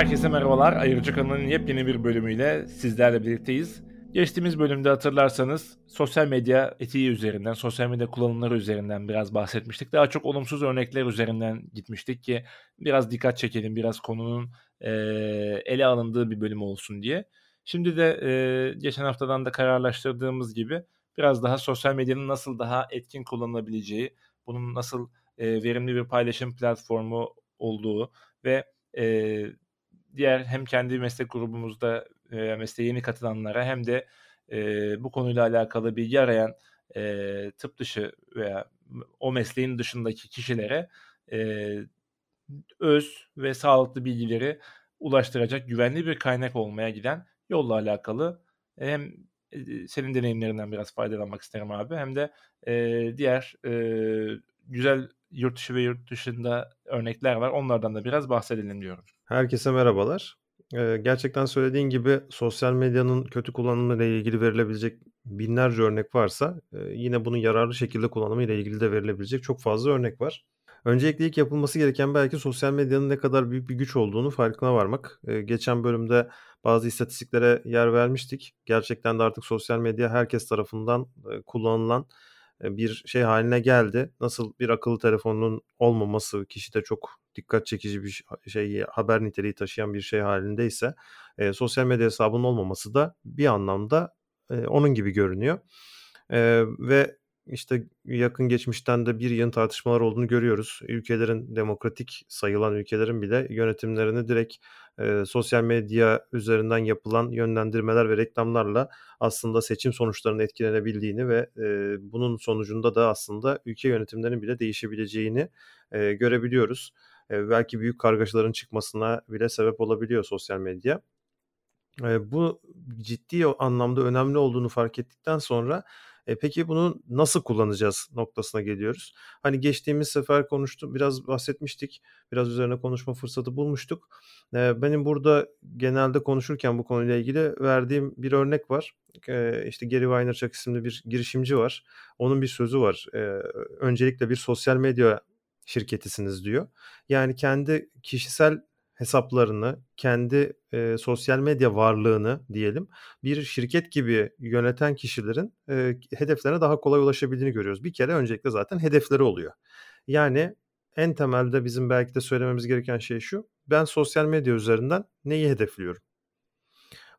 Herkese merhabalar. Ayırıcı kanalının yepyeni bir bölümüyle sizlerle birlikteyiz. Geçtiğimiz bölümde hatırlarsanız sosyal medya etiği üzerinden, sosyal medya kullanımları üzerinden biraz bahsetmiştik. Daha çok olumsuz örnekler üzerinden gitmiştik ki biraz dikkat çekelim, biraz konunun e, ele alındığı bir bölüm olsun diye. Şimdi de e, geçen haftadan da kararlaştırdığımız gibi biraz daha sosyal medyanın nasıl daha etkin kullanılabileceği, bunun nasıl e, verimli bir paylaşım platformu olduğu ve e, diğer hem kendi meslek grubumuzda e, mesleğe yeni katılanlara hem de e, bu konuyla alakalı bilgi arayan e, tıp dışı veya o mesleğin dışındaki kişilere e, öz ve sağlıklı bilgileri ulaştıracak güvenli bir kaynak olmaya giden yolla alakalı hem senin deneyimlerinden biraz faydalanmak isterim abi hem de e, diğer e, güzel yurt dışı ve yurt dışında örnekler var. Onlardan da biraz bahsedelim diyorum. Herkese merhabalar. Ee, gerçekten söylediğin gibi sosyal medyanın kötü kullanımı ile ilgili verilebilecek binlerce örnek varsa e, yine bunun yararlı şekilde kullanımı ile ilgili de verilebilecek çok fazla örnek var. Öncelikle ilk yapılması gereken belki sosyal medyanın ne kadar büyük bir güç olduğunu farkına varmak. Ee, geçen bölümde bazı istatistiklere yer vermiştik. Gerçekten de artık sosyal medya herkes tarafından e, kullanılan bir şey haline geldi. Nasıl bir akıllı telefonun olmaması kişide çok dikkat çekici bir şey haber niteliği taşıyan bir şey halindeyse e, sosyal medya hesabının olmaması da bir anlamda e, onun gibi görünüyor. E, ve işte yakın geçmişten de bir yığın tartışmalar olduğunu görüyoruz. Ülkelerin demokratik sayılan ülkelerin bile yönetimlerini direkt e, sosyal medya üzerinden yapılan yönlendirmeler ve reklamlarla aslında seçim sonuçlarının etkilenebildiğini ve e, bunun sonucunda da aslında ülke yönetimlerinin bile değişebileceğini e, görebiliyoruz. Belki büyük kargaşaların çıkmasına bile sebep olabiliyor sosyal medya. Bu ciddi anlamda önemli olduğunu fark ettikten sonra e, peki bunu nasıl kullanacağız noktasına geliyoruz. Hani geçtiğimiz sefer konuştuk, biraz bahsetmiştik. Biraz üzerine konuşma fırsatı bulmuştuk. E, benim burada genelde konuşurken bu konuyla ilgili verdiğim bir örnek var. E, işte Gary Vaynerchuk isimli bir girişimci var. Onun bir sözü var. E, öncelikle bir sosyal medya şirketisiniz diyor. Yani kendi kişisel hesaplarını, kendi e, sosyal medya varlığını diyelim bir şirket gibi yöneten kişilerin e, hedeflerine daha kolay ulaşabildiğini görüyoruz. Bir kere öncelikle zaten hedefleri oluyor. Yani en temelde bizim belki de söylememiz gereken şey şu. Ben sosyal medya üzerinden neyi hedefliyorum?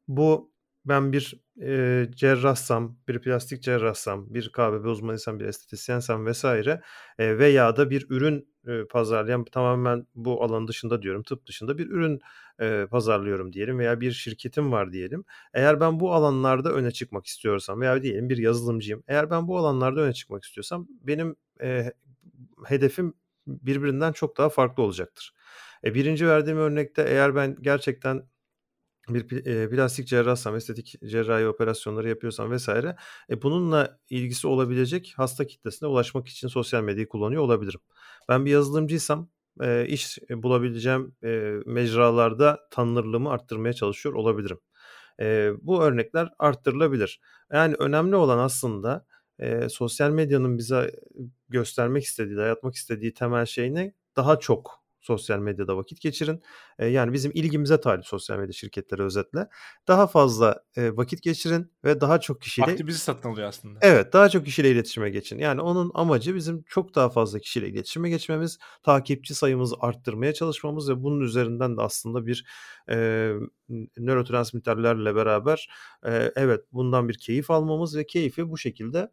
Bu ben bir e, cerrahsam, bir plastik cerrahsam, bir KBB uzmanıysam, bir estetisyensem vesaire e, veya da bir ürün e, pazarlayan tamamen bu alan dışında diyorum, tıp dışında bir ürün e, pazarlıyorum diyelim veya bir şirketim var diyelim. Eğer ben bu alanlarda öne çıkmak istiyorsam veya diyelim bir yazılımcıyım. Eğer ben bu alanlarda öne çıkmak istiyorsam benim e, hedefim birbirinden çok daha farklı olacaktır. E, birinci verdiğim örnekte eğer ben gerçekten bir e, plastik cerrahsam, estetik cerrahi operasyonları yapıyorsam vesaire e, bununla ilgisi olabilecek hasta kitlesine ulaşmak için sosyal medyayı kullanıyor olabilirim. Ben bir yazılımcıysam e, iş bulabileceğim e, mecralarda tanınırlığımı arttırmaya çalışıyor olabilirim. E, bu örnekler arttırılabilir. Yani önemli olan aslında e, sosyal medyanın bize göstermek istediği, dayatmak istediği temel şey ne? Daha çok sosyal medyada vakit geçirin. E, yani bizim ilgimize talip sosyal medya şirketleri özetle. Daha fazla e, vakit geçirin ve daha çok kişiyle... Vakti bizi satın alıyor aslında. Evet daha çok kişiyle iletişime geçin. Yani onun amacı bizim çok daha fazla kişiyle iletişime geçmemiz, takipçi sayımızı arttırmaya çalışmamız ve bunun üzerinden de aslında bir e, nörotransmitterlerle beraber e, evet bundan bir keyif almamız ve keyfi bu şekilde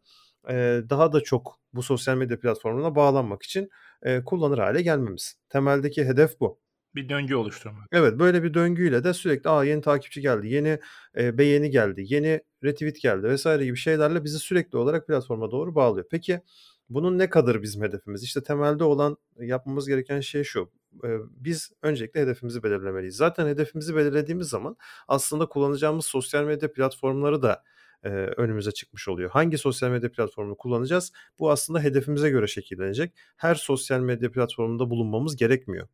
e, daha da çok bu sosyal medya platformuna bağlanmak için e, kullanır hale gelmemiz. Temeldeki hedef bu. Bir döngü oluşturmak. Evet böyle bir döngüyle de sürekli Aa, yeni takipçi geldi, yeni e, beğeni geldi, yeni retweet geldi vesaire gibi şeylerle bizi sürekli olarak platforma doğru bağlıyor. Peki bunun ne kadar bizim hedefimiz? İşte temelde olan yapmamız gereken şey şu. E, biz öncelikle hedefimizi belirlemeliyiz. Zaten hedefimizi belirlediğimiz zaman aslında kullanacağımız sosyal medya platformları da e, önümüze çıkmış oluyor. Hangi sosyal medya platformunu kullanacağız? Bu aslında hedefimize göre şekillenecek. Her sosyal medya platformunda bulunmamız gerekmiyor.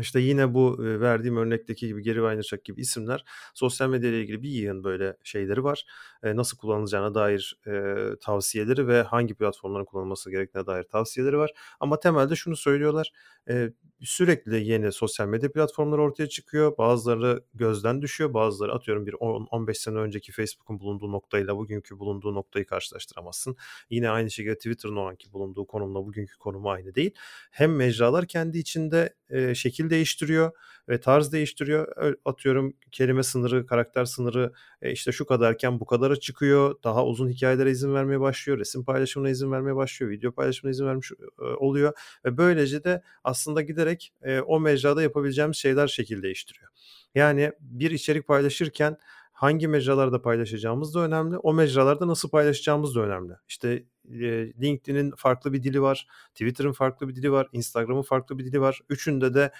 İşte yine bu verdiğim örnekteki gibi Gary Vaynerchuk gibi isimler sosyal medya ile ilgili bir yığın böyle şeyleri var. E, nasıl kullanılacağına dair e, tavsiyeleri ve hangi platformların kullanılması gerektiğine dair tavsiyeleri var. Ama temelde şunu söylüyorlar. E, sürekli yeni sosyal medya platformları ortaya çıkıyor. Bazıları gözden düşüyor. Bazıları atıyorum bir 10-15 sene önceki Facebook'un bulunduğu noktayla bugünkü bulunduğu noktayı karşılaştıramazsın. Yine aynı şekilde Twitter'ın o anki bulunduğu konumla bugünkü konumu aynı değil. Hem mecralar kendi içinde e, şekil değiştiriyor ve tarz değiştiriyor. Atıyorum kelime sınırı, karakter sınırı e, işte şu kadarken bu kadara çıkıyor. Daha uzun hikayelere izin vermeye başlıyor. Resim paylaşımına izin vermeye başlıyor. Video paylaşımına izin vermiş e, oluyor. Ve böylece de aslında giderek e, o mecrada yapabileceğimiz şeyler şekil değiştiriyor. Yani bir içerik paylaşırken hangi mecralarda paylaşacağımız da önemli. O mecralarda nasıl paylaşacağımız da önemli. İşte LinkedIn'in farklı bir dili var, Twitter'ın farklı bir dili var, Instagram'ın farklı bir dili var. Üçünde de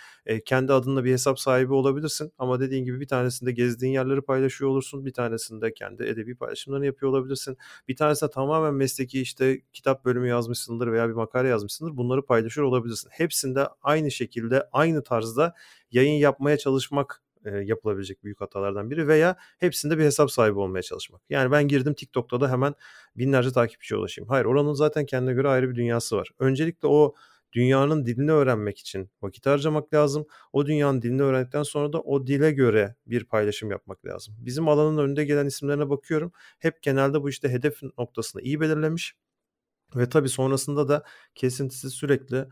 kendi adınla bir hesap sahibi olabilirsin ama dediğin gibi bir tanesinde gezdiğin yerleri paylaşıyor olursun, bir tanesinde kendi edebi paylaşımlarını yapıyor olabilirsin. Bir tanesinde tamamen mesleki işte kitap bölümü yazmışsındır veya bir makale yazmışsındır. Bunları paylaşıyor olabilirsin. Hepsinde aynı şekilde, aynı tarzda yayın yapmaya çalışmak e, yapılabilecek büyük hatalardan biri veya hepsinde bir hesap sahibi olmaya çalışmak. Yani ben girdim TikTok'ta da hemen binlerce takipçiye ulaşayım. Hayır oranın zaten kendine göre ayrı bir dünyası var. Öncelikle o dünyanın dilini öğrenmek için vakit harcamak lazım. O dünyanın dilini öğrendikten sonra da o dile göre bir paylaşım yapmak lazım. Bizim alanın önünde gelen isimlerine bakıyorum. Hep genelde bu işte hedef noktasını iyi belirlemiş. Ve tabii sonrasında da kesintisiz sürekli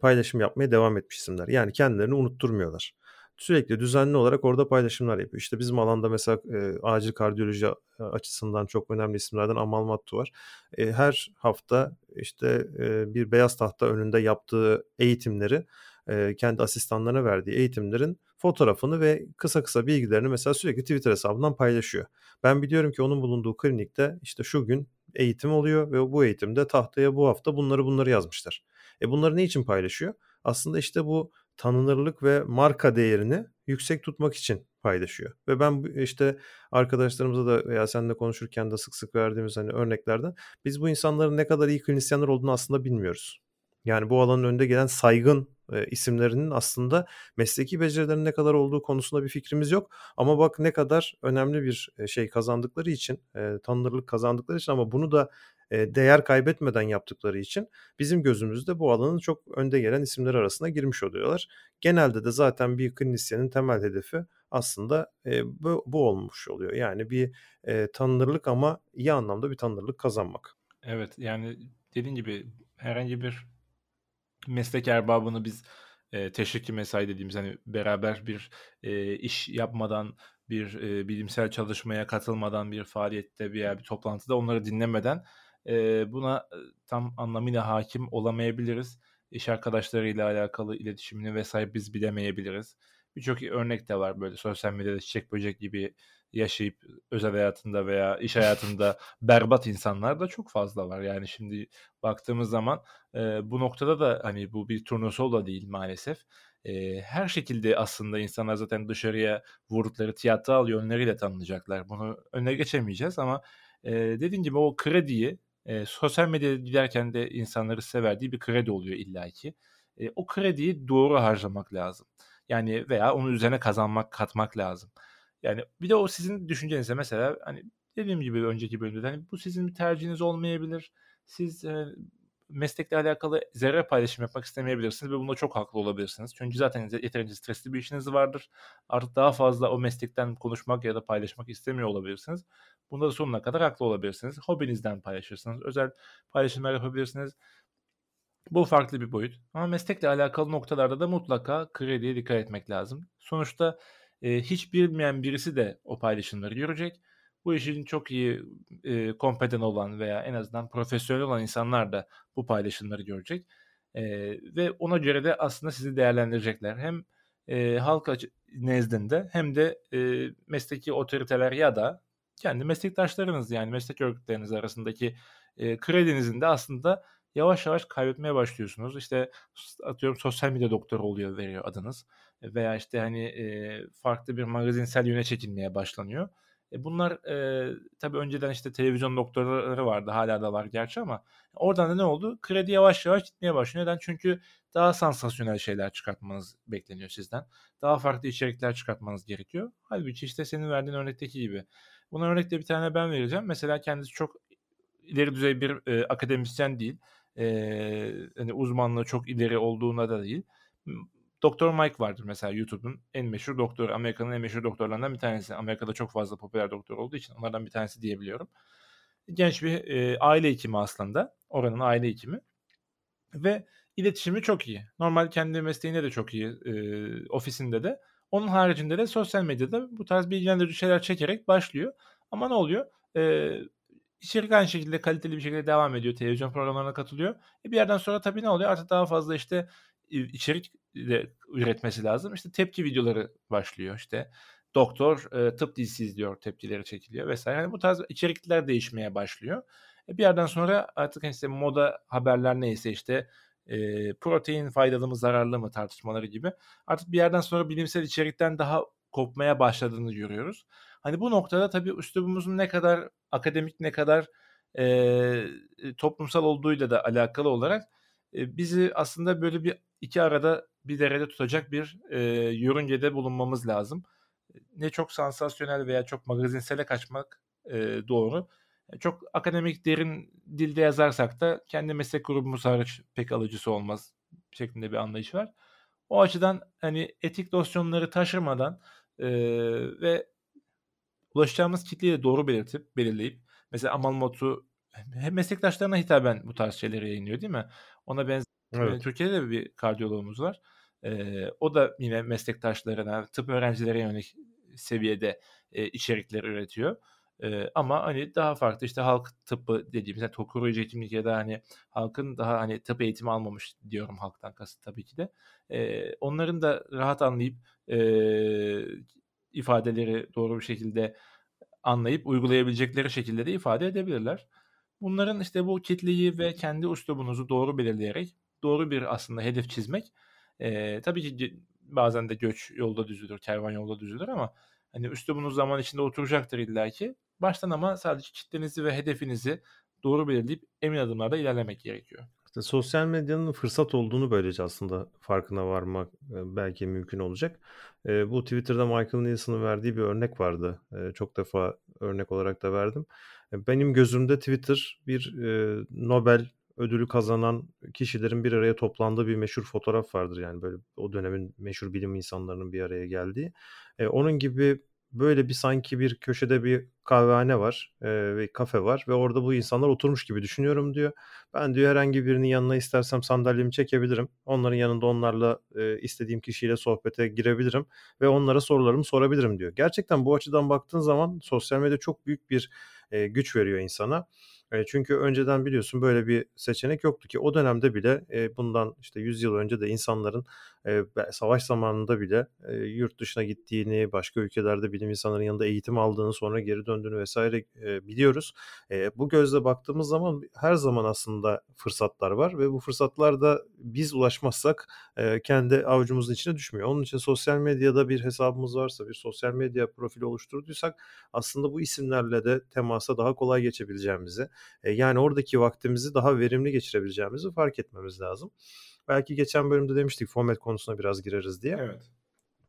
paylaşım yapmaya devam etmiş isimler. Yani kendilerini unutturmuyorlar sürekli düzenli olarak orada paylaşımlar yapıyor. İşte bizim alanda mesela e, acil kardiyoloji açısından çok önemli isimlerden Amal Mattu var. E, her hafta işte e, bir beyaz tahta önünde yaptığı eğitimleri e, kendi asistanlarına verdiği eğitimlerin fotoğrafını ve kısa kısa bilgilerini mesela sürekli Twitter hesabından paylaşıyor. Ben biliyorum ki onun bulunduğu klinikte işte şu gün eğitim oluyor ve bu eğitimde tahtaya bu hafta bunları bunları yazmışlar. E bunları ne için paylaşıyor? Aslında işte bu tanınırlık ve marka değerini yüksek tutmak için paylaşıyor. Ve ben işte arkadaşlarımıza da veya seninle konuşurken de sık sık verdiğimiz hani örneklerden biz bu insanların ne kadar iyi klinisyenler olduğunu aslında bilmiyoruz. Yani bu alanın önde gelen saygın e, isimlerinin aslında mesleki becerilerinin ne kadar olduğu konusunda bir fikrimiz yok. Ama bak ne kadar önemli bir şey kazandıkları için, e, tanınırlık kazandıkları için ama bunu da değer kaybetmeden yaptıkları için bizim gözümüzde bu alanın çok önde gelen isimler arasına girmiş oluyorlar. Genelde de zaten bir klinisyenin temel hedefi aslında bu, bu olmuş oluyor. Yani bir tanınırlık ama iyi anlamda bir tanınırlık kazanmak. Evet yani dediğin gibi herhangi bir meslek erbabını biz e, teşviki mesai dediğimiz hani beraber bir e, iş yapmadan bir e, bilimsel çalışmaya katılmadan bir faaliyette veya bir toplantıda onları dinlemeden e, buna tam anlamıyla hakim olamayabiliriz. İş arkadaşlarıyla alakalı iletişimini vesaire biz bilemeyebiliriz. Birçok örnek de var böyle sosyal medyada çiçek böcek gibi yaşayıp özel hayatında veya iş hayatında berbat insanlar da çok fazla var. Yani şimdi baktığımız zaman e, bu noktada da hani bu bir turnusol da değil maalesef. E, her şekilde aslında insanlar zaten dışarıya vurdukları tiyatral yönleriyle tanınacaklar. Bunu önüne geçemeyeceğiz ama e, dediğim gibi o krediyi e, sosyal medyada giderken de insanları severdiği bir kredi oluyor illaki. E, o krediyi doğru harcamak lazım. Yani veya onun üzerine kazanmak, katmak lazım. Yani bir de o sizin düşüncenize mesela hani dediğim gibi önceki bölümde hani bu sizin bir tercihiniz olmayabilir. Siz e, meslekle alakalı zerre paylaşım yapmak istemeyebilirsiniz ve bunda çok haklı olabilirsiniz. Çünkü zaten yeterince stresli bir işiniz vardır. Artık daha fazla o meslekten konuşmak ya da paylaşmak istemiyor olabilirsiniz. Bunda da sonuna kadar haklı olabilirsiniz. Hobinizden paylaşırsınız. Özel paylaşımlar yapabilirsiniz. Bu farklı bir boyut. Ama meslekle alakalı noktalarda da mutlaka krediye dikkat etmek lazım. Sonuçta e, hiç bilmeyen birisi de o paylaşımları görecek. Bu işin çok iyi e, kompeten olan veya en azından profesyonel olan insanlar da bu paylaşımları görecek. E, ve ona göre de aslında sizi değerlendirecekler. Hem e, halk nezdinde hem de e, mesleki otoriteler ya da kendi meslektaşlarınız yani meslek örgütleriniz arasındaki e, kredinizin de aslında yavaş yavaş kaybetmeye başlıyorsunuz. İşte atıyorum sosyal medya doktoru oluyor veriyor adınız veya işte hani e, farklı bir magazinsel yöne çekilmeye başlanıyor. E bunlar e, tabii önceden işte televizyon doktorları vardı hala da var gerçi ama oradan da ne oldu? Kredi yavaş yavaş gitmeye başlıyor. Neden? Çünkü daha sansasyonel şeyler çıkartmanız bekleniyor sizden. Daha farklı içerikler çıkartmanız gerekiyor. Halbuki işte senin verdiğin örnekteki gibi Buna örnekte bir tane ben vereceğim. Mesela kendisi çok ileri düzey bir e, akademisyen değil. E, hani uzmanlığı çok ileri olduğuna da değil. Doktor Mike vardır mesela YouTube'un en meşhur doktoru. Amerika'nın en meşhur doktorlarından bir tanesi. Amerika'da çok fazla popüler doktor olduğu için onlardan bir tanesi diyebiliyorum. Genç bir e, aile hekimi aslında. Oranın aile hekimi. Ve iletişimi çok iyi. Normal kendi mesleğinde de çok iyi. E, ofisinde de. Onun haricinde de sosyal medyada bu tarz bilgilendirici şeyler çekerek başlıyor. Ama ne oluyor? E, içerik aynı şekilde kaliteli bir şekilde devam ediyor. Televizyon programlarına katılıyor. E bir yerden sonra tabii ne oluyor? Artık daha fazla işte içerik de üretmesi lazım. İşte tepki videoları başlıyor. İşte doktor e, tıp dizisi izliyor, tepkileri çekiliyor vesaire. Yani bu tarz içerikler değişmeye başlıyor. E, bir yerden sonra artık işte moda haberler neyse işte e, protein faydalı mı zararlı mı tartışmaları gibi artık bir yerden sonra bilimsel içerikten daha kopmaya başladığını görüyoruz. Hani bu noktada tabii üslubumuzun ne kadar akademik ne kadar e, toplumsal olduğuyla da alakalı olarak e, bizi aslında böyle bir iki arada bir derede tutacak bir e, yörüngede bulunmamız lazım. Ne çok sansasyonel veya çok magazinsele kaçmak e, doğru. Çok akademik derin dilde yazarsak da kendi meslek grubumuz hariç pek alıcısı olmaz şeklinde bir anlayış var. O açıdan hani etik dosyonları taşırmadan e, ve ulaşacağımız kitleyi de doğru belirtip belirleyip mesela Amal Motu meslektaşlarına hitaben bu tarz şeyleri yayınlıyor değil mi? Ona benzer evet. Türkiye'de de bir kardiyologumuz var. Ee, o da yine meslektaşlarına, tıp öğrencilere yönelik seviyede e, içerikler üretiyor. E, ama hani daha farklı işte halk tıbbı dediğimiz yani koruyucu hekimlik ya da hani halkın daha hani tıp eğitimi almamış diyorum halktan kasıt tabii ki de. E, onların da rahat anlayıp e, ifadeleri doğru bir şekilde anlayıp uygulayabilecekleri şekilde de ifade edebilirler. Bunların işte bu kitleyi ve kendi üslubunuzu doğru belirleyerek doğru bir aslında hedef çizmek e, tabii ki bazen de göç yolda düzülür, kervan yolda düzülür ama hani üslubunuz zaman içinde oturacaktır illaki. Baştan ama sadece kitlenizi ve hedefinizi doğru belirleyip emin adımlarla ilerlemek gerekiyor. İşte sosyal medyanın fırsat olduğunu böylece aslında farkına varmak belki mümkün olacak. bu Twitter'da Michael Nielsen'ın verdiği bir örnek vardı. çok defa örnek olarak da verdim. benim gözümde Twitter bir Nobel ödülü kazanan kişilerin bir araya toplandığı bir meşhur fotoğraf vardır. Yani böyle o dönemin meşhur bilim insanlarının bir araya geldiği. onun gibi böyle bir sanki bir köşede bir kahvehane var e, ve kafe var ve orada bu insanlar oturmuş gibi düşünüyorum diyor. Ben diyor herhangi birinin yanına istersem sandalyemi çekebilirim. Onların yanında onlarla e, istediğim kişiyle sohbete girebilirim ve onlara sorularımı sorabilirim diyor. Gerçekten bu açıdan baktığın zaman sosyal medya çok büyük bir e, güç veriyor insana. Çünkü önceden biliyorsun böyle bir seçenek yoktu ki. O dönemde bile bundan işte 100 yıl önce de insanların e, savaş zamanında bile e, yurt dışına gittiğini, başka ülkelerde bilim insanların yanında eğitim aldığını, sonra geri döndüğünü vesaire e, biliyoruz. E, bu gözle baktığımız zaman her zaman aslında fırsatlar var ve bu fırsatlar da biz ulaşmazsak e, kendi avucumuzun içine düşmüyor. Onun için sosyal medyada bir hesabımız varsa, bir sosyal medya profili oluşturduysak aslında bu isimlerle de temasa daha kolay geçebileceğimizi, e, yani oradaki vaktimizi daha verimli geçirebileceğimizi fark etmemiz lazım. Belki geçen bölümde demiştik format konusuna biraz gireriz diye. Evet.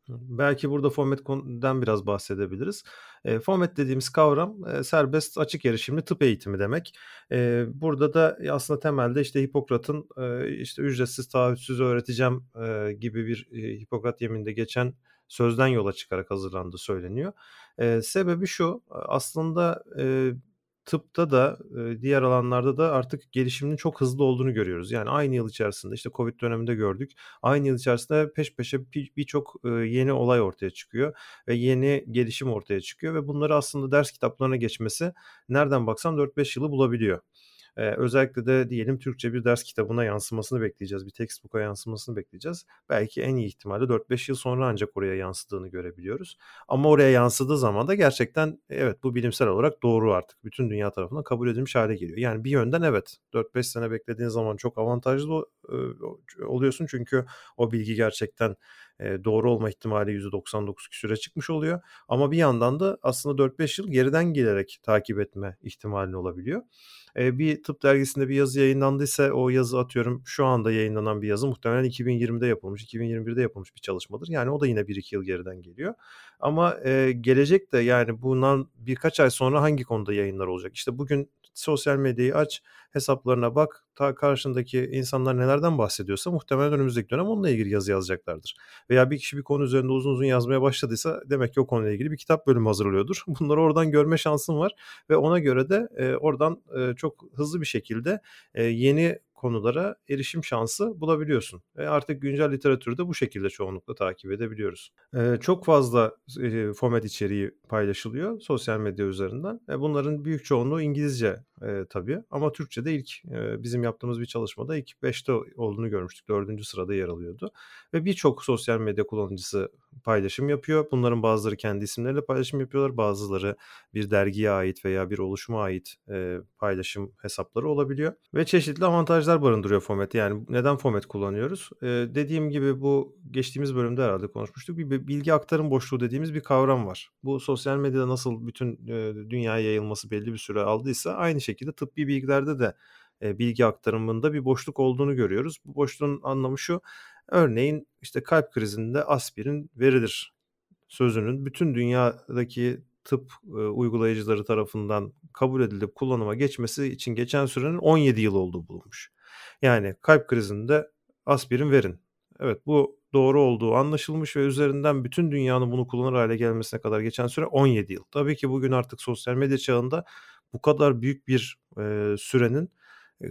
Belki burada format'den biraz bahsedebiliriz. E, format dediğimiz kavram e, serbest açık erişimli tıp eğitimi demek. E, burada da aslında temelde işte Hipokrat'ın e, işte ücretsiz taahhütsüz öğreteceğim e, gibi bir e, Hipokrat yemininde geçen sözden yola çıkarak hazırlandığı söyleniyor. E, sebebi şu aslında e, tıpta da diğer alanlarda da artık gelişimin çok hızlı olduğunu görüyoruz. Yani aynı yıl içerisinde işte Covid döneminde gördük. Aynı yıl içerisinde peş peşe birçok yeni olay ortaya çıkıyor ve yeni gelişim ortaya çıkıyor ve bunları aslında ders kitaplarına geçmesi nereden baksan 4-5 yılı bulabiliyor. Ee, özellikle de diyelim Türkçe bir ders kitabına yansımasını bekleyeceğiz. Bir textbook'a yansımasını bekleyeceğiz. Belki en iyi ihtimalle 4-5 yıl sonra ancak oraya yansıdığını görebiliyoruz. Ama oraya yansıdığı zaman da gerçekten evet bu bilimsel olarak doğru artık. Bütün dünya tarafından kabul edilmiş hale geliyor. Yani bir yönden evet 4-5 sene beklediğin zaman çok avantajlı oluyorsun. Çünkü o bilgi gerçekten doğru olma ihtimali %99 küsüre çıkmış oluyor. Ama bir yandan da aslında 4-5 yıl geriden gelerek takip etme ihtimali olabiliyor bir tıp dergisinde bir yazı yayınlandıysa o yazı atıyorum şu anda yayınlanan bir yazı muhtemelen 2020'de yapılmış, 2021'de yapılmış bir çalışmadır. Yani o da yine 1-2 yıl geriden geliyor. Ama e, gelecek de yani bundan birkaç ay sonra hangi konuda yayınlar olacak? İşte bugün Sosyal medyayı aç, hesaplarına bak. Ta karşındaki insanlar nelerden bahsediyorsa muhtemelen önümüzdeki dönem onunla ilgili yazı yazacaklardır. Veya bir kişi bir konu üzerinde uzun uzun yazmaya başladıysa demek ki o konuyla ilgili bir kitap bölümü hazırlıyordur. Bunları oradan görme şansın var ve ona göre de e, oradan e, çok hızlı bir şekilde e, yeni konulara erişim şansı bulabiliyorsun. Ve artık güncel literatürü de bu şekilde çoğunlukla takip edebiliyoruz. Ee, çok fazla e, format içeriği paylaşılıyor sosyal medya üzerinden. E, bunların büyük çoğunluğu İngilizce e, tabii ama Türkçe'de ilk e, bizim yaptığımız bir çalışmada ilk 5'te olduğunu görmüştük. 4. sırada yer alıyordu. Ve birçok sosyal medya kullanıcısı paylaşım yapıyor. Bunların bazıları kendi isimleriyle paylaşım yapıyorlar. Bazıları bir dergiye ait veya bir oluşuma ait e, paylaşım hesapları olabiliyor. Ve çeşitli avantajlar barındırıyor Fomet. Yani neden Fomet kullanıyoruz? E, dediğim gibi bu geçtiğimiz bölümde herhalde konuşmuştuk. Bir bilgi aktarım boşluğu dediğimiz bir kavram var. Bu sosyal medyada nasıl bütün e, dünyaya yayılması belli bir süre aldıysa aynı şekilde tıbbi bilgilerde de e, bilgi aktarımında bir boşluk olduğunu görüyoruz. Bu boşluğun anlamı şu. Örneğin işte kalp krizinde aspirin verilir sözünün bütün dünyadaki tıp e, uygulayıcıları tarafından kabul edilip kullanıma geçmesi için geçen sürenin 17 yıl olduğu bulunmuş. Yani kalp krizinde aspirin verin. Evet bu doğru olduğu anlaşılmış ve üzerinden bütün dünyanın bunu kullanır hale gelmesine kadar geçen süre 17 yıl. Tabii ki bugün artık sosyal medya çağında bu kadar büyük bir e, sürenin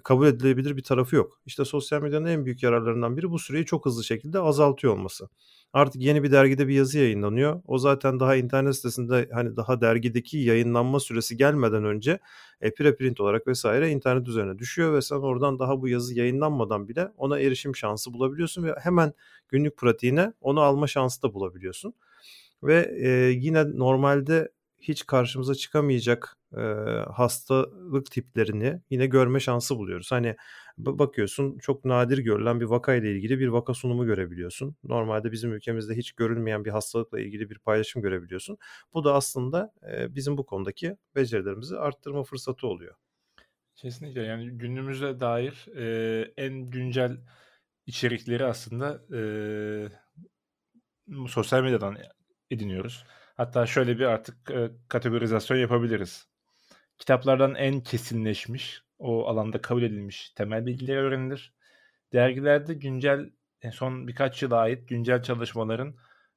kabul edilebilir bir tarafı yok. İşte sosyal medyanın en büyük yararlarından biri bu süreyi çok hızlı şekilde azaltıyor olması. Artık yeni bir dergide bir yazı yayınlanıyor. O zaten daha internet sitesinde hani daha dergideki yayınlanma süresi gelmeden önce e, preprint olarak vesaire internet üzerine düşüyor ve sen oradan daha bu yazı yayınlanmadan bile ona erişim şansı bulabiliyorsun ve hemen günlük pratiğine onu alma şansı da bulabiliyorsun. Ve e, yine normalde hiç karşımıza çıkamayacak e, hastalık tiplerini yine görme şansı buluyoruz. Hani bakıyorsun çok nadir görülen bir vaka ile ilgili bir vaka sunumu görebiliyorsun. Normalde bizim ülkemizde hiç görülmeyen bir hastalıkla ilgili bir paylaşım görebiliyorsun. Bu da aslında e, bizim bu konudaki becerilerimizi arttırma fırsatı oluyor. Kesinlikle yani günümüze dair e, en güncel içerikleri aslında e, sosyal medyadan ediniyoruz. Hatta şöyle bir artık e, kategorizasyon yapabiliriz. Kitaplardan en kesinleşmiş, o alanda kabul edilmiş temel bilgiler öğrenilir. Dergilerde güncel, son birkaç yıla ait güncel çalışmaların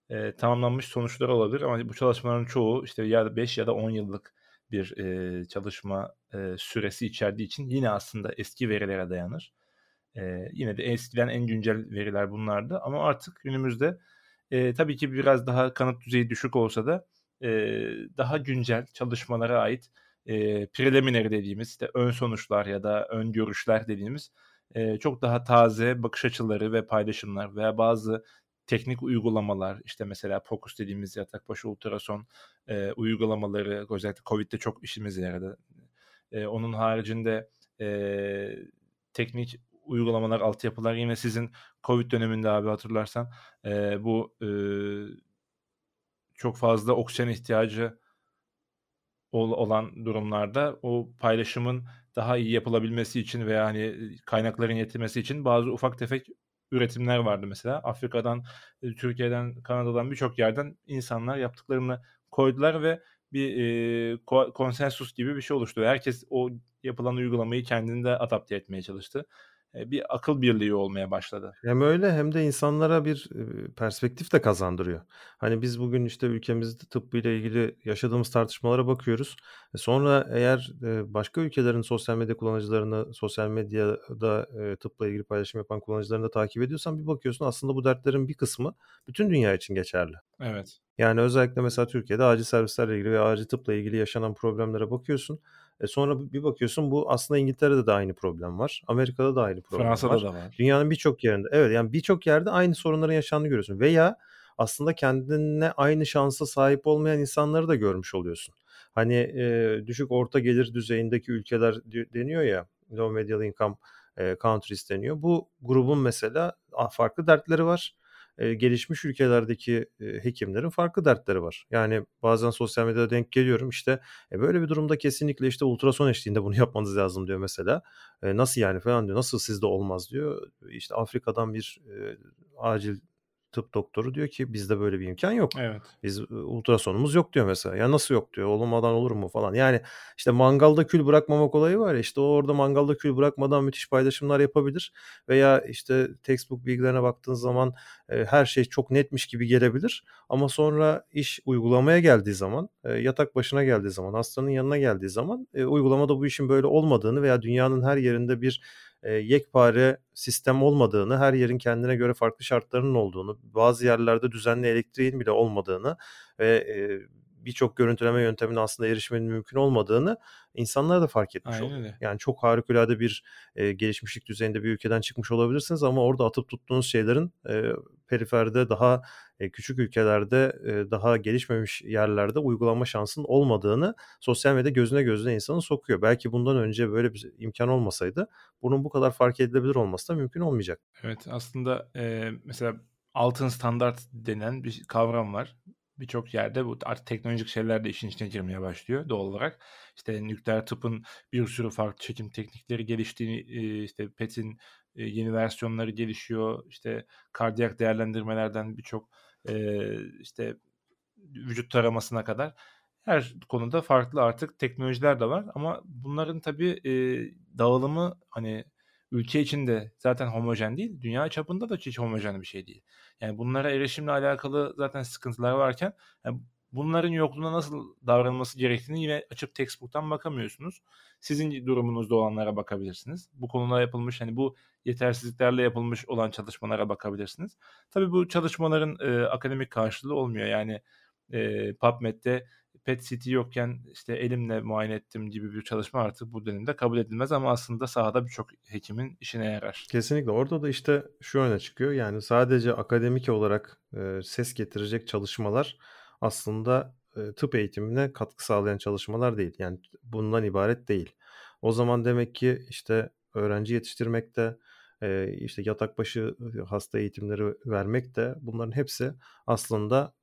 e, tamamlanmış sonuçları olabilir. Ama bu çalışmaların çoğu işte ya 5 ya da 10 yıllık bir e, çalışma e, süresi içerdiği için yine aslında eski verilere dayanır. E, yine de eskiden en güncel veriler bunlardı. Ama artık günümüzde e, tabii ki biraz daha kanıt düzeyi düşük olsa da e, daha güncel çalışmalara ait e, preliminary dediğimiz işte ön sonuçlar ya da ön görüşler dediğimiz e, çok daha taze bakış açıları ve paylaşımlar veya bazı teknik uygulamalar işte mesela POCUS dediğimiz yatak başı ultrason e, uygulamaları özellikle COVID'de çok işimize yaradı. E, onun haricinde e, teknik uygulamalar, altyapılar yine sizin Covid döneminde abi hatırlarsan e, bu e, çok fazla oksijen ihtiyacı olan durumlarda o paylaşımın daha iyi yapılabilmesi için veya hani kaynakların yetirmesi için bazı ufak tefek üretimler vardı mesela. Afrika'dan, Türkiye'den, Kanada'dan birçok yerden insanlar yaptıklarını koydular ve bir e, konsensus gibi bir şey oluştu. Herkes o yapılan uygulamayı kendinde adapte etmeye çalıştı bir akıl birliği olmaya başladı. Hem öyle hem de insanlara bir perspektif de kazandırıyor. Hani biz bugün işte ülkemizde tıbbıyla ilgili yaşadığımız tartışmalara bakıyoruz. E, sonra eğer başka ülkelerin sosyal medya kullanıcılarını, sosyal medyada tıpla ilgili paylaşım yapan kullanıcılarını da takip ediyorsan bir bakıyorsun aslında bu dertlerin bir kısmı bütün dünya için geçerli. Evet. Yani özellikle mesela Türkiye'de acil servislerle ilgili ve acil tıpla ilgili yaşanan problemlere bakıyorsun. E sonra bir bakıyorsun bu aslında İngiltere'de de aynı problem var. Amerika'da da aynı problem Fransa'da var. Fransa'da da var. Dünyanın birçok yerinde. Evet yani birçok yerde aynı sorunların yaşandığını görüyorsun. Veya aslında kendine aynı şansa sahip olmayan insanları da görmüş oluyorsun. Hani e, düşük orta gelir düzeyindeki ülkeler deniyor ya low medial income e, countries deniyor. Bu grubun mesela farklı dertleri var gelişmiş ülkelerdeki hekimlerin farklı dertleri var. Yani bazen sosyal medyada denk geliyorum işte e, böyle bir durumda kesinlikle işte ultrason eşliğinde bunu yapmanız lazım diyor mesela. E, nasıl yani falan diyor. Nasıl sizde olmaz diyor. İşte Afrika'dan bir e, acil tıp doktoru diyor ki bizde böyle bir imkan yok. Evet. Biz ultrasonumuz yok diyor mesela. Ya nasıl yok diyor. Olmadan olur mu falan. Yani işte mangalda kül bırakmamak olayı var ya işte orada mangalda kül bırakmadan müthiş paylaşımlar yapabilir. Veya işte textbook bilgilerine baktığın zaman e, her şey çok netmiş gibi gelebilir. Ama sonra iş uygulamaya geldiği zaman, e, yatak başına geldiği zaman, hastanın yanına geldiği zaman e, uygulamada bu işin böyle olmadığını veya dünyanın her yerinde bir e, yekpare sistem olmadığını, her yerin kendine göre farklı şartlarının olduğunu, bazı yerlerde düzenli elektriğin bile olmadığını ve e, birçok görüntüleme yöntemine aslında erişmenin mümkün olmadığını insanlar da fark etmiş Aynen öyle. Yani çok harikulade bir e, gelişmişlik düzeyinde bir ülkeden çıkmış olabilirsiniz ama orada atıp tuttuğunuz şeylerin e, periferde daha küçük ülkelerde daha gelişmemiş yerlerde uygulanma şansının olmadığını sosyal medya gözüne gözüne insanı sokuyor. Belki bundan önce böyle bir imkan olmasaydı bunun bu kadar fark edilebilir olması da mümkün olmayacak. Evet aslında e, mesela altın standart denen bir kavram var birçok yerde bu artık teknolojik şeyler de işin içine girmeye başlıyor doğal olarak. İşte nükleer tıpın bir sürü farklı çekim teknikleri geliştiğini, işte PET'in yeni versiyonları gelişiyor. İşte kardiyak değerlendirmelerden birçok işte vücut taramasına kadar her konuda farklı artık teknolojiler de var ama bunların tabii dağılımı hani ülke içinde zaten homojen değil, dünya çapında da hiç homojen bir şey değil. Yani bunlara erişimle alakalı zaten sıkıntılar varken yani bunların yokluğuna nasıl davranılması gerektiğini yine açıp textbook'tan bakamıyorsunuz. Sizin durumunuzda olanlara bakabilirsiniz. Bu konuda yapılmış hani bu yetersizliklerle yapılmış olan çalışmalara bakabilirsiniz. Tabii bu çalışmaların e, akademik karşılığı olmuyor. Yani e, PubMed'de PET CT yokken işte elimle muayene ettim gibi bir çalışma artık bu dönemde kabul edilmez ama aslında sahada birçok hekimin işine yarar. Kesinlikle. Orada da işte şu öne çıkıyor. Yani sadece akademik olarak e, ses getirecek çalışmalar aslında tıp eğitimine katkı sağlayan çalışmalar değil. Yani bundan ibaret değil. O zaman demek ki işte öğrenci yetiştirmekte, işte yatak başı hasta eğitimleri vermek de bunların hepsi aslında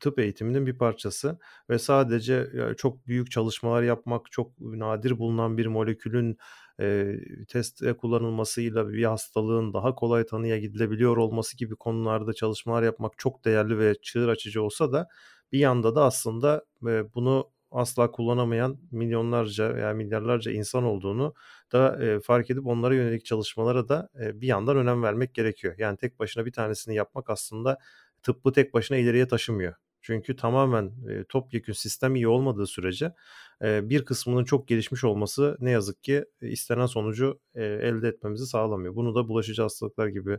tıp eğitiminin bir parçası ve sadece çok büyük çalışmalar yapmak, çok nadir bulunan bir molekülün e, testte kullanılmasıyla bir hastalığın daha kolay tanıya gidilebiliyor olması gibi konularda çalışmalar yapmak çok değerli ve çığır açıcı olsa da bir yanda da aslında e, bunu asla kullanamayan milyonlarca veya milyarlarca insan olduğunu da e, fark edip onlara yönelik çalışmalara da e, bir yandan önem vermek gerekiyor. Yani tek başına bir tanesini yapmak aslında tıbbı tek başına ileriye taşımıyor. Çünkü tamamen e, topyekün sistem iyi olmadığı sürece bir kısmının çok gelişmiş olması ne yazık ki istenen sonucu elde etmemizi sağlamıyor. Bunu da bulaşıcı hastalıklar gibi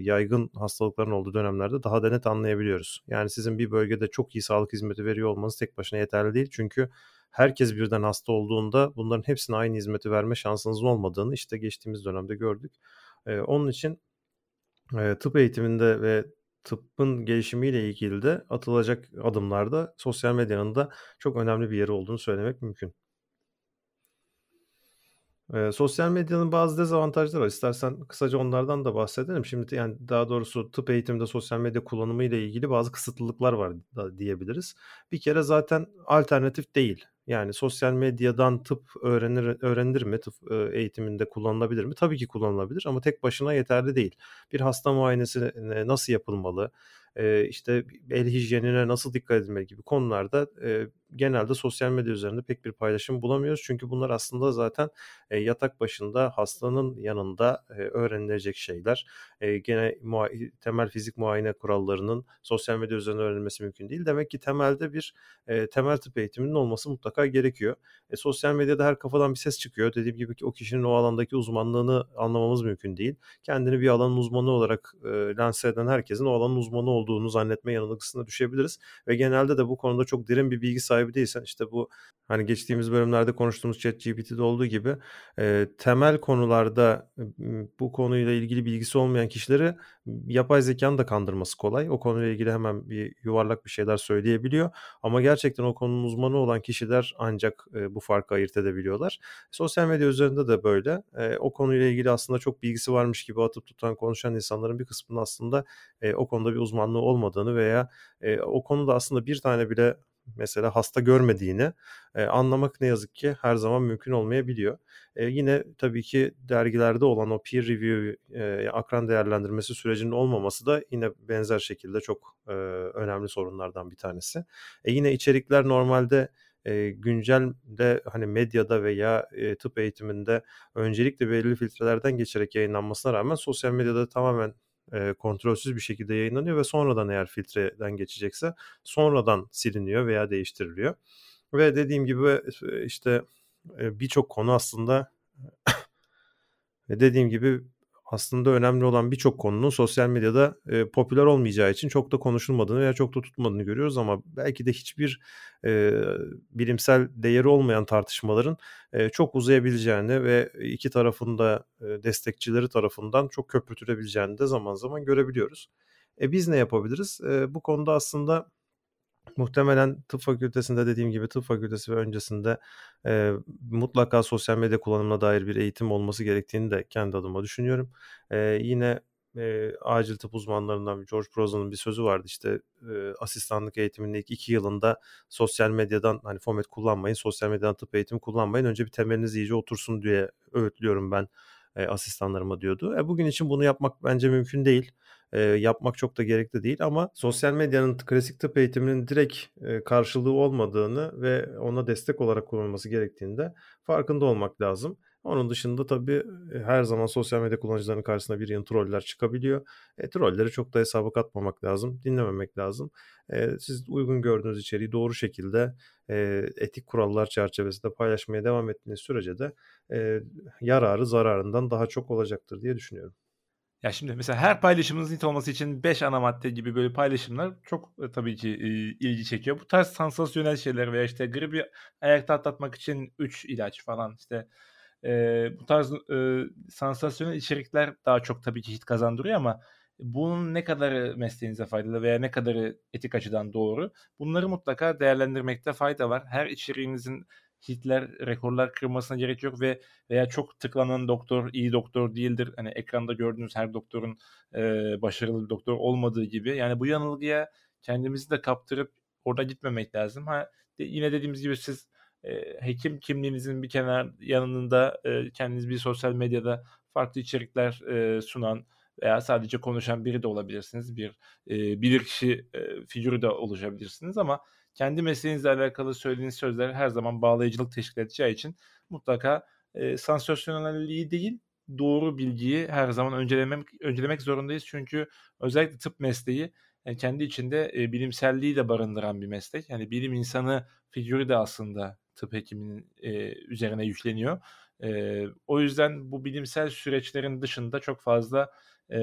yaygın hastalıkların olduğu dönemlerde daha da net anlayabiliyoruz. Yani sizin bir bölgede çok iyi sağlık hizmeti veriyor olmanız tek başına yeterli değil. Çünkü herkes birden hasta olduğunda bunların hepsine aynı hizmeti verme şansınızın olmadığını işte geçtiğimiz dönemde gördük. Onun için tıp eğitiminde ve tıbbın gelişimiyle ilgili de atılacak adımlarda sosyal medyanın da çok önemli bir yeri olduğunu söylemek mümkün. Eee, sosyal medyanın bazı dezavantajları var. İstersen kısaca onlardan da bahsedelim. Şimdi yani daha doğrusu tıp eğitiminde sosyal medya kullanımı ile ilgili bazı kısıtlılıklar var da diyebiliriz. Bir kere zaten alternatif değil. Yani sosyal medyadan tıp öğrenir öğrenilir mi? Tıp eğitiminde kullanılabilir mi? Tabii ki kullanılabilir ama tek başına yeterli değil. Bir hasta muayenesi nasıl yapılmalı? işte el hijyenine nasıl dikkat edilmeli gibi konularda genelde sosyal medya üzerinde pek bir paylaşım bulamıyoruz. Çünkü bunlar aslında zaten yatak başında hastanın yanında öğrenilecek şeyler. gene temel fizik muayene kurallarının sosyal medya üzerinde öğrenilmesi mümkün değil. Demek ki temelde bir temel tıp eğitiminin olması mutlaka gerekiyor. E, sosyal medyada her kafadan bir ses çıkıyor. Dediğim gibi ki o kişinin o alandaki uzmanlığını anlamamız mümkün değil. Kendini bir alanın uzmanı olarak e, lanse eden herkesin o alanın uzmanı olduğunu zannetme yanılgısına düşebiliriz. Ve genelde de bu konuda çok derin bir bilgi sahibi değilsen işte bu hani geçtiğimiz bölümlerde konuştuğumuz ChatGPT'de olduğu gibi e, temel konularda bu konuyla ilgili bilgisi olmayan kişileri yapay zekanın da kandırması kolay. O konuyla ilgili hemen bir yuvarlak bir şeyler söyleyebiliyor. Ama gerçekten o konunun uzmanı olan kişiler ancak e, bu farkı ayırt edebiliyorlar. Sosyal medya üzerinde de böyle. E, o konuyla ilgili aslında çok bilgisi varmış gibi atıp tutan konuşan insanların bir kısmının aslında e, o konuda bir uzmanlığı olmadığını veya e, o konuda aslında bir tane bile mesela hasta görmediğini e, anlamak ne yazık ki her zaman mümkün olmayabiliyor. E, yine tabii ki dergilerde olan o peer review, e, akran değerlendirmesi sürecinin olmaması da yine benzer şekilde çok e, önemli sorunlardan bir tanesi. E, yine içerikler normalde e, güncelde hani medyada veya e, tıp eğitiminde öncelikle belirli filtrelerden geçerek yayınlanmasına rağmen sosyal medyada tamamen e, kontrolsüz bir şekilde yayınlanıyor ve sonradan eğer filtreden geçecekse sonradan siliniyor veya değiştiriliyor. Ve dediğim gibi işte birçok konu aslında dediğim gibi aslında önemli olan birçok konunun sosyal medyada e, popüler olmayacağı için çok da konuşulmadığını veya çok da tutmadığını görüyoruz ama belki de hiçbir e, bilimsel değeri olmayan tartışmaların e, çok uzayabileceğini ve iki tarafında e, destekçileri tarafından çok köpürtülebileceğini de zaman zaman görebiliyoruz. E biz ne yapabiliriz? E, bu konuda aslında Muhtemelen tıp fakültesinde dediğim gibi tıp fakültesi ve öncesinde e, mutlaka sosyal medya kullanımına dair bir eğitim olması gerektiğini de kendi adıma düşünüyorum. E, yine e, acil tıp uzmanlarından George Prozan'ın bir sözü vardı işte e, asistanlık eğitiminin ilk iki yılında sosyal medyadan hani format kullanmayın, sosyal medyadan tıp eğitimi kullanmayın. Önce bir temeliniz iyice otursun diye öğütlüyorum ben e, asistanlarıma diyordu. E, bugün için bunu yapmak bence mümkün değil e, yapmak çok da gerekli değil ama sosyal medyanın klasik tıp eğitiminin direkt e, karşılığı olmadığını ve ona destek olarak kullanılması gerektiğinde farkında olmak lazım. Onun dışında tabii her zaman sosyal medya kullanıcılarının karşısına bir yeni troller çıkabiliyor. E, trolleri çok da hesaba katmamak lazım, dinlememek lazım. E, siz uygun gördüğünüz içeriği doğru şekilde e, etik kurallar çerçevesinde paylaşmaya devam ettiğiniz sürece de e, yararı zararından daha çok olacaktır diye düşünüyorum. Ya şimdi mesela her paylaşımınızın hit olması için 5 ana madde gibi böyle paylaşımlar çok e, tabii ki e, ilgi çekiyor. Bu tarz sansasyonel şeyler veya işte gribi ayakta atlatmak için 3 ilaç falan işte e, bu tarz e, sansasyonel içerikler daha çok tabii ki hit kazandırıyor ama bunun ne kadarı mesleğinize faydalı veya ne kadarı etik açıdan doğru bunları mutlaka değerlendirmekte fayda var. Her içeriğinizin hitler, rekorlar kırmasına gerek yok ve veya çok tıklanan doktor iyi doktor değildir. Hani ekranda gördüğünüz her doktorun e, başarılı bir doktor olmadığı gibi. Yani bu yanılgıya kendimizi de kaptırıp orada gitmemek lazım. Ha de, yine dediğimiz gibi siz e, hekim kimliğinizin bir kenar yanında e, kendiniz bir sosyal medyada farklı içerikler e, sunan veya sadece konuşan biri de olabilirsiniz. Bir e, bilirkişi e, figürü de oluşabilirsiniz ama kendi mesleğinizle alakalı söylediğiniz sözler her zaman bağlayıcılık teşkil edeceği için mutlaka e, sansasyonelliği değil doğru bilgiyi her zaman öncelemek, öncelemek zorundayız. Çünkü özellikle tıp mesleği yani kendi içinde e, bilimselliği de barındıran bir meslek. Yani bilim insanı figürü de aslında tıp hekiminin e, üzerine yükleniyor. E, o yüzden bu bilimsel süreçlerin dışında çok fazla e,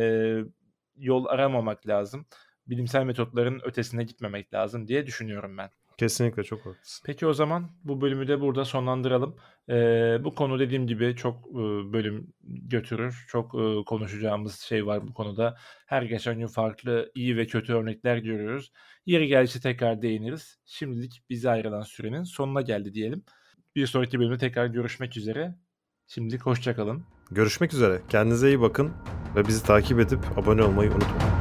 yol aramamak lazım bilimsel metotların ötesine gitmemek lazım diye düşünüyorum ben. Kesinlikle çok haklısın. Peki o zaman bu bölümü de burada sonlandıralım. Ee, bu konu dediğim gibi çok e, bölüm götürür. Çok e, konuşacağımız şey var bu konuda. Her geçen gün farklı iyi ve kötü örnekler görüyoruz. Yeri geldikçe tekrar değiniriz. Şimdilik bize ayrılan sürenin sonuna geldi diyelim. Bir sonraki bölümde tekrar görüşmek üzere. Şimdilik hoşçakalın. Görüşmek üzere. Kendinize iyi bakın ve bizi takip edip abone olmayı unutmayın.